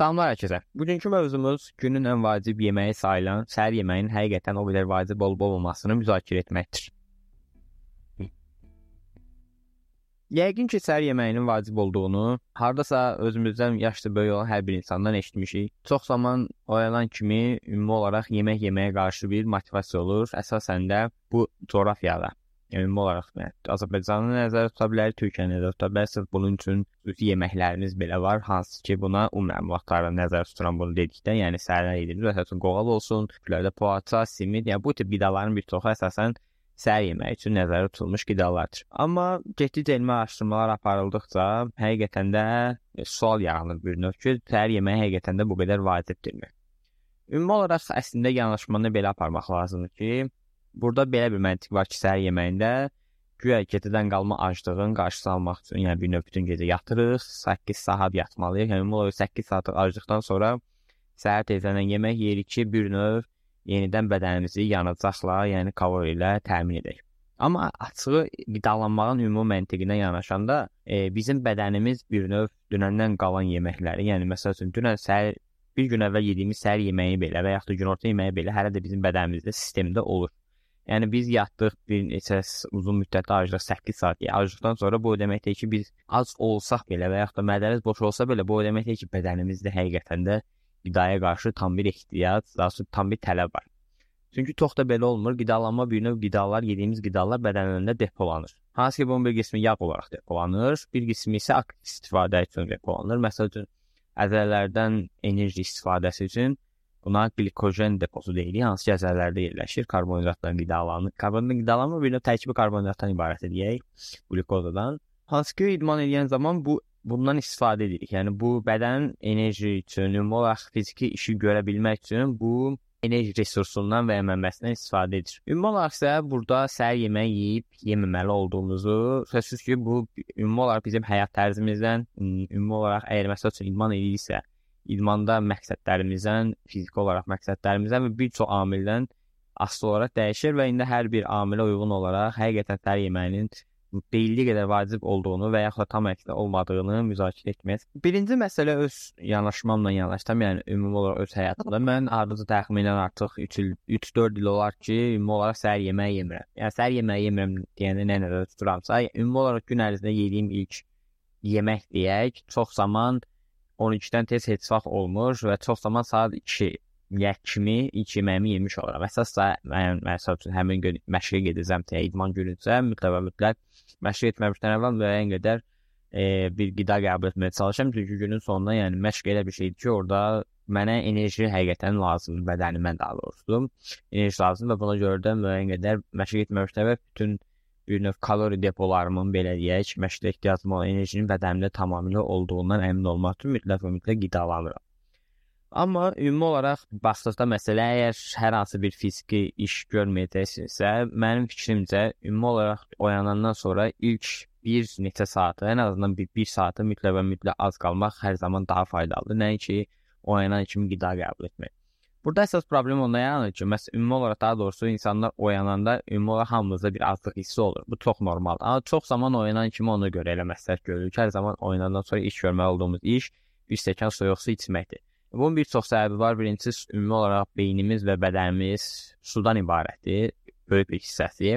Salamlar hər kəsə. Bugünkü mövzumuz günün ən vacib yeməyi sayılan səhər yeməyinin həqiqətən o qədər vacib olub-olmamasını müzakirə etməkdir. Yəqin ki, səhər yeməyinin vacib olduğunu hardasa özümüzdən yaşlı böyük olan hər bir insandan eşitmişik. Çox zaman oyanan kimi ümumi olaraq yemək yeməyə qarşı bir motivasiya olur. Əsasən də bu coğrafiyada ümumi olaraq Azərbaycanı nəzərdə tuta bilərik, Türkiyəni nəzərdə tuta bilərik. Sırf bunun üçün xüsusi yeməklərimiz belə var, hansı ki, buna ümumi vaxtlarda nəzərdə tuturam bunu dedikdə, yəni səhər edilir, məsələn, qoğal olsun, küplərdə poğaça, simit, yəni bu tip qidaların bir çoxu əsasən səhər yeməyi üçün nəzərdə tutulmuş qidalardır. Amma getdikcə elmi araşdırmalar aparıldıqca həqiqətən də e, sual yaranır bir növ ki, səhər yeməyi həqiqətən də bu qədər vacibdirmi? Ümumi olaraq əslində yanaşmanı belə aparmaq lazımdır ki, Burada belə bir məntiq var ki, səhər yeməyində güya gecədən qalma aclığın qarşısını almaq üçün, yəni bir növ bütün gecə yatırıq, 8 saat yatmalıyıq. Yəni ümumiyyətlə 8 saatlıq aclıqdan sonra səhər tezdən yemək yeyirik ki, bir növ yenidən bədənimizi yanacaqla, yəni kalori ilə təmin edək. Amma açığı qidalanmağın ümumi məntiqinə yanaşanda e, bizim bədənimiz bir növ dünəndən qalan yeməkləri, yəni məsəl üçün dünən səhər bir gün əvvəl yediyimiz səhər yeməyi belə və yaxud da günorta yeməyi belə hələ də bizim bədənimizdə sistemdə olur. Yəni biz yatdıq bir neçə uzun müddətli aclıq 8 saat. Aclıqdan sonra bu o deməkdir ki, biz ac olsaq belə və yaxud da mədəmiz boş olsa belə bu o deməkdir ki, bədənimizdə həqiqətən də qidaya qarşı tam bir ehtiyac, daha doğrusu tam bir tələb var. Çünki çox da belə olmur. Qidalanma bir növ qidalar, yediyimiz qidalar bədənində depolanır. Hansı ki, bunun bir qismi yağ olaraq depolanır, bir qismi isə aktiv istifadə üçün depolanır. Məsəl üçün əzələlərdən enerji istifadəsi üçün Buna glikojen deposu deyilir, hansı ki, əzələlərdə yerləşir, karbonhidratdan qidalanır. Karbonhidratdan qidalanma bir növ tərkibi karbonhidratdan ibarət deyək, qlikozadan. Hansı ki, idman edən zaman bu bundan istifadə edirik. Yəni bu bədən enerji üçün, ümumi olaraq fiziki işi görə bilmək üçün bu enerji resursundan və mənbəsindən istifadə edir. Ümumi olaraq isə burada səhər yemək yeyib yeməməli olduğumuzu, sözsüz ki, bu ümumi olaraq bizim həyat tərzimizdən, ümumi olaraq əgər məsəl üçün idman ediriksə, idmanda məqsədlərimizdən, fiziki olaraq məqsədlərimizdən və bir çox amildən asılı olaraq dəyişir və indi hər bir amilə uyğun olaraq həqiqətən səhər yeməyinin deyildiyi qədər vacib olduğunu və yaxud da tam əksinə olmadığını müzakirə etmək. Birinci məsələ öz yanaşmamla yanaşdım, yəni ümumi olaraq öz həyatımda mən hardasa təxminən artıq 3 il, 3-4 il olar ki, ümumi olaraq səhər yeməyi yemirəm. Yəni səhər yeməyi yemirəm deyəndə nə nəzərdə tuturamsa, ümumi olaraq gün ərzində yediyim ilk yemək deyək, çox zaman 12-dən tez heç vaxt olmur və çox zaman saat 2 yə kimi ilk yeməyimi yemiş olaram. Əsasda mən məsəl üçün həmin gün məşqə gedəcəm, təyə idman günüsə mütləq mütləq məşq etməmişdən əvvəl müəyyən qədər e, bir qida qəbul etməyə çalışıram. Çünki günün sonunda yəni məşq elə bir şeydir ki, orada mənə enerji həqiqətən lazımdır, bədənimə daha doğrusu. Enerji lazımdır və buna görə də müəyyən qədər məşq etməmişdən əvvəl bütün bir növ kalori depolarımın belə deyək, məşqdə ehtiyacım olan enerjinin bədənimdə tamamilə olduğundan əmin olmaq üçün mütləq və mütləq qidalanıram. Amma ümumi olaraq baxdıqda məsələ əgər hər hansı bir fiziki iş görməyəcəksinizsə, mənim fikrimcə ümumi olaraq oyanandan sonra ilk bir neçə saatı, ən azından bir, bir saatı mütləq və mütləq az qalmaq hər zaman daha faydalıdır. Nəinki oyanan kimi qida qəbul etmək. Burada əsas problem ondan yaranır ki, məs ümumi olaraq daha doğrusu insanlar oyananda ümumi olaraq hamımızda bir azlıq hissi olur. Bu çox normaldır. Amma çox zaman oyanan kimi ona görə elə məsləhət görülür ki, hər zaman oyanandan sonra iş görməli olduğumuz iş bir stəkan soyuq su içməkdir. Bunun bir çox səbəbi var. Birincisi ümumi olaraq beynimiz və bədənimiz sudan ibarətdir, böyük bir hissəsi.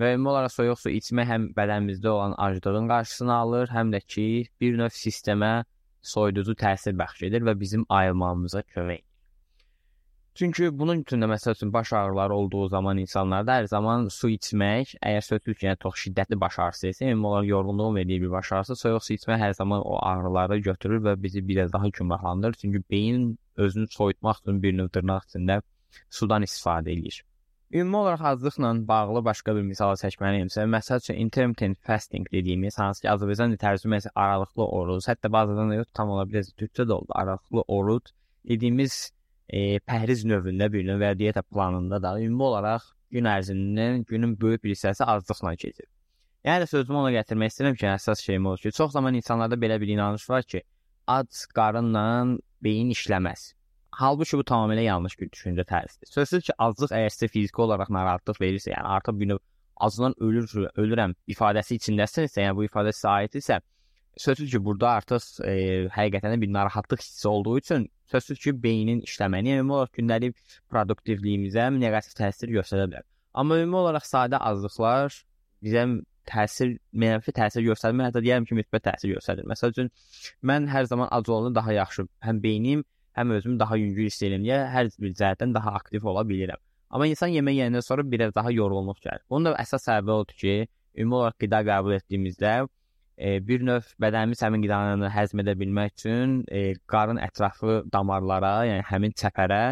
Və ümumi olaraq soyuq su içmək həm bədənimizdə olan aclığın qarşısını alır, həm də ki, bir növ sistemə soyuducu təsir bəxş edir və bizim ayılmamıza kömək edir. Çünki bunun üçün də məsəl üçün baş ağrıları olduğu zaman insanlarda hər zaman su içmək, əgər söhbət yəni çox şiddətli baş ağrısı isə, ümumi olaraq yorğunluğun verdiyi bir baş ağrısı, soyuq su içmək hər zaman o ağrıları götürür və bizi biraz daha gümrahlandırır. Çünki beyin özünü soyutmaq üçün bir növ dırnaq içində sudan istifadə edir. Ümumi olaraq azlıqla bağlı başqa bir misal çəkməliyimsə, məsəl üçün intermittent fasting dediyimiz, hansı ki, Azərbaycan tərcüməsi aralıqlı oruc, hətta bazadan da yox, tam ola bilər, türkçə də oldu, aralıqlı oruc dediyimiz e, pəhriz növündə bir növ və dieta planında da ümumi olaraq gün ərzinin günün böyük bir hissəsi aclıqla keçir. Yəni sözümü ona gətirmək istəyirəm ki, əsas şeyim odur ki, çox zaman insanlarda belə bir inanış var ki, ac qarınla beyin işləməz. Halbuki bu tamamilə yanlış bir düşüncə tərzidir. Sözsüz ki, aclıq əgər sizə fiziki olaraq narahatlıq verirsə, yəni artıq bir növ acından ölür, ölürəm ifadəsi içindəsinizsə, yəni bu ifadə sizə aid isə, Sözsüz ki, burada artıq e, həqiqətən də bir narahatlıq hissi olduğu üçün sözsüz ki, beynin işləməni ümumi olaraq gündəlik produktivliyimizə neqativ təsir göstərə bilər. Amma ümumi olaraq sadə azlıqlar bizə təsir, mənfi təsir göstərmir, hətta deyərəm ki, müsbət təsir göstərir. Məsəl üçün mən hər zaman ac olanda daha yaxşı, həm beynim, həm özümü daha yüngül hiss edirəm deyə hər bir cəhətdən daha aktiv ola bilirəm. Amma insan yemək yeyəndən sonra biraz daha yorğunluq gəlir. Bunun da əsas səbəbi odur ki, ümumi olaraq qida qəbul etdiyimizdə e, bir növ bədənimiz həmin qidanı həzm edə bilmək üçün e, qarın ətrafı damarlara, yəni həmin çəpərə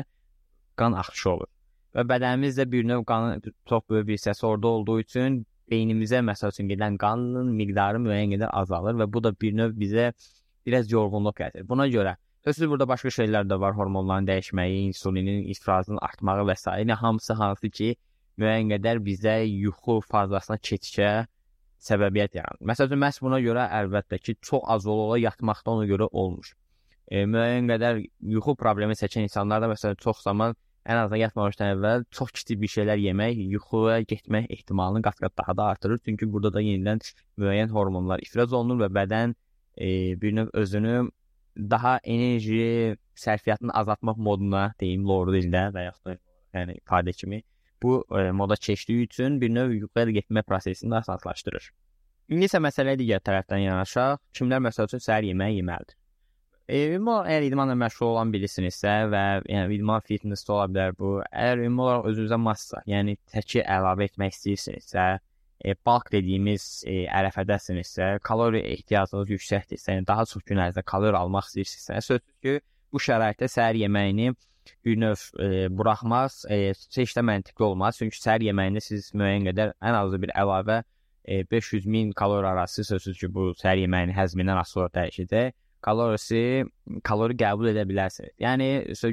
qan axışı olur. Və bədənimiz də bir növ qanın çox böyük bir hissəsi orada olduğu üçün beynimizə məsəl üçün gedən qanın miqdarı müəyyən qədər azalır və bu da bir növ bizə biraz yorğunluq gətirir. Buna görə Sözsüz burada başqa şeylər də var, hormonların dəyişməyi, insulinin ifrazının artmağı və s. Yəni hamısı hansı ki, müəyyən qədər bizə yuxu fazasına keçişə səbəbiyyət yaradır. Məsələn, məhz buna görə əlbəttə ki, çox az ola yatmaqda ona görə olmuş. E, müəyyən qədər yuxu problemi çəkən insanlar da məsələn çox zaman ən azından yatmamışdan əvvəl çox kiçik bir şeylər yemək yuxuya getmək ehtimalını qat-qat daha da artırır. Çünki burada da yenidən müəyyən hormonlar ifraz olunur və bədən e, bir növ özünü daha enerji sərfiyyatını azaltmaq moduna deyim, loru dildə və yaxud da yəni ifadə kimi bu e, moda keçdiyi üçün bir növ yuxuya getmə prosesini asanlaşdırır. İndi isə məsələyə digər tərəfdən yanaşaq. Kimlər məsəl üçün səhər yeməyi yeməlidir? E, ümumi əgər idmanla məşğul olan bilisinizsə və yəni idman fitness ola bilər bu. Əgər ümumi olaraq özünüzə massa, yəni təki əlavə etmək istəyirsinizsə, e, bulk dediyimiz e, ərəfədəsinizsə, kalori ehtiyacınız yüksəkdirsə, yəni daha çox gün ərzində kalori almaq istəyirsinizsə, sözsüz ki, bu şəraitdə səhər yeməyini bir növ e, buraxmaz e, heç də məntiqli olmaz. Çünki səhər yeməyində siz müəyyən qədər ən azı bir əlavə e, 500 min kalori arası sözsüz ki, bu səhər yeməyinin həzmindən asılı olaraq dəyişəcək. Kalorisi kalori qəbul edə bilərsiniz. Yəni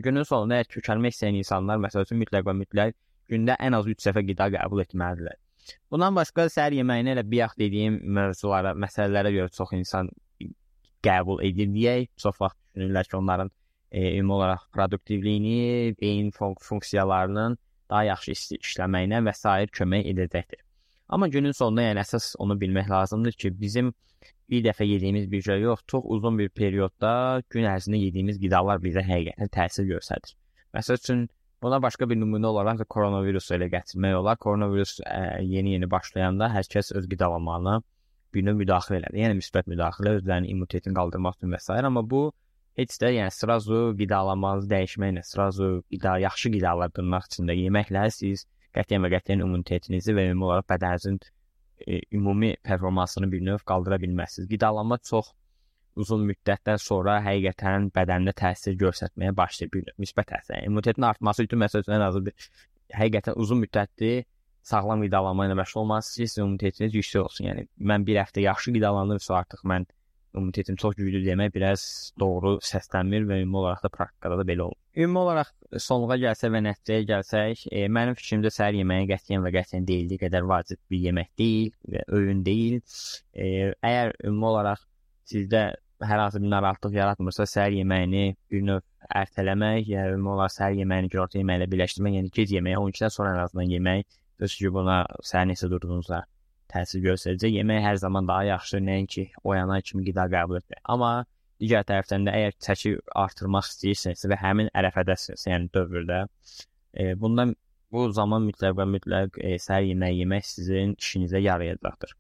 günün sonunda əgər kökəlmək istəyən insanlar məsəl üçün mütləq və mütləq gündə ən az 3 dəfə qida qəbul etməlidirlər. Bundan başqa səhər yeməyinə elə bayaq dediyim mövzulara, məsələlərə görə çox insan qəbul edir deyək. Çox vaxt düşünürlər ki, onların e, ümumi olaraq produktivliyini, beyin funksiyalarının daha yaxşı işləməyinə və s. kömək edəcəkdir. Amma günün sonunda yəni əsas onu bilmək lazımdır ki, bizim bir dəfə yediyimiz bir şey yox, çox uzun bir periodda gün ərzində yediyimiz qidalar bizə həqiqətən təsir göstərir. Məsəl üçün buna başqa bir nümunə olaraq da koronavirus ilə gətirmək olar. Koronavirus yeni-yeni başlayanda hər kəs öz qidalanmağına bir növ müdaxilə elədi. Yəni müsbət müdaxilə özlərinin immunitetini qaldırmaq üçün və s. amma bu heç də yəni sırazu qidalanmanızı dəyişməklə, sırazu qida, yaxşı qidalar dırnaq içində yeməklə siz qətiyyən və qətiyyən immunitetinizi və ümumi olaraq bədəninizin e, ümumi performansını bir növ qaldıra bilməzsiniz. Qidalanma çox uzun müddətdən sonra həqiqətən bədəndə təsir göstərməyə başlayır bir növ müsbət təsir. Yəni, immunitetin artması üçün məsələn ən azı bir həqiqətən uzun müddətli sağlam qidalanma ilə məşğul olmalısınız ki, immunitetiniz yüksək olsun. Yəni mən bir həftə yaxşı qidalanırsam artıq mən immunitetim çox güclü demək biraz doğru səslənmir və ümumi olaraq da praktikada da belə olur. Ümumi olaraq sonluğa gəlsə və nəticəyə gəlsək, e, mənim fikrimcə səhər yeməyi qətiyyən və qətiyyən deyildiyi qədər vacib bir yemək deyil və öğün deyil. E, əgər ümumi olaraq sizdə hər hansı bir narahatlıq yaratmırsa, səhər yeməyini bir növ ertələmək, ya ümumi olaraq səhər yeməyini günorta yeməyi ilə birləşdirmək, yəni gec yeməyi 12-dən sonra ən azından yemək, öz ki buna səhər necə durduğunuzla təsir göstərəcək. Yemək hər zaman daha yaxşıdır, nəinki oyanan kimi qida qəbul etmək. Amma digər tərəfdən də əgər çəki artırmaq istəyirsinizsə və həmin ərəfədəsinizsə, yəni dövrdə, e, bundan bu zaman mütləq və mütləq e, səhər yeməyi yemək sizin işinizə yarayacaqdır.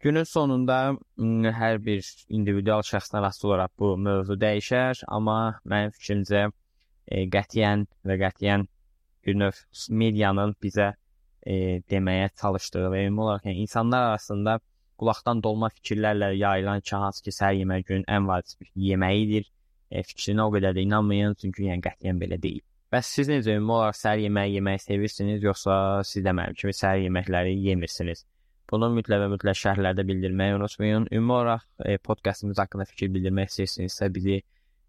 Günün sonunda hər bir individual şəxsdən asılı olaraq bu mövzu dəyişər, amma mənim fikrimcə e, qətiyyən və qətiyyən bir növ medianın bizə e, deməyə çalışdığı və ümumi olaraq yəni insanlar arasında qulaqdan dolma fikirlərlə yayılan ki, hansı ki, səhər yemək günün ən vacib yeməyidir. E, fikrinə o qədər də inanmayın, çünki yəni qətiyyən belə deyil. Bəs siz necə ümumi olaraq səhər yeməyi yeməyi sevirsiniz, yoxsa siz də mənim kimi səhər yeməkləri yemirsiniz? Bunu mütləq və mütləq şərhlərdə bildirməyi unutmayın. Ümumi olaraq e, podkastımız haqqında fikir bildirmək istəyirsinizsə bizi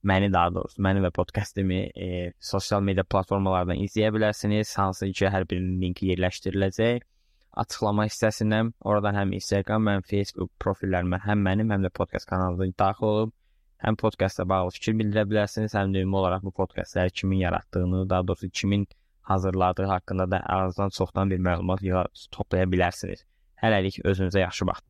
məni daha doğrusu məni və podkastımı e, sosial media platformalardan izləyə bilərsiniz. Hansı ki, hər birinin linki yerləşdiriləcək. Açıqlama hissəsindən oradan həm Instagram, həm Facebook profillərimə həm mənim, həm də podkast kanalına daxil olub həm podkastla bağlı fikir bildirə bilərsiniz, həm də ümumi olaraq bu podkastları kimin yaratdığını, daha doğrusu kimin hazırladığı haqqında da azdan çoxdan bir məlumat toplaya bilərsiniz. Hələlik özünüzə yaxşı baxın.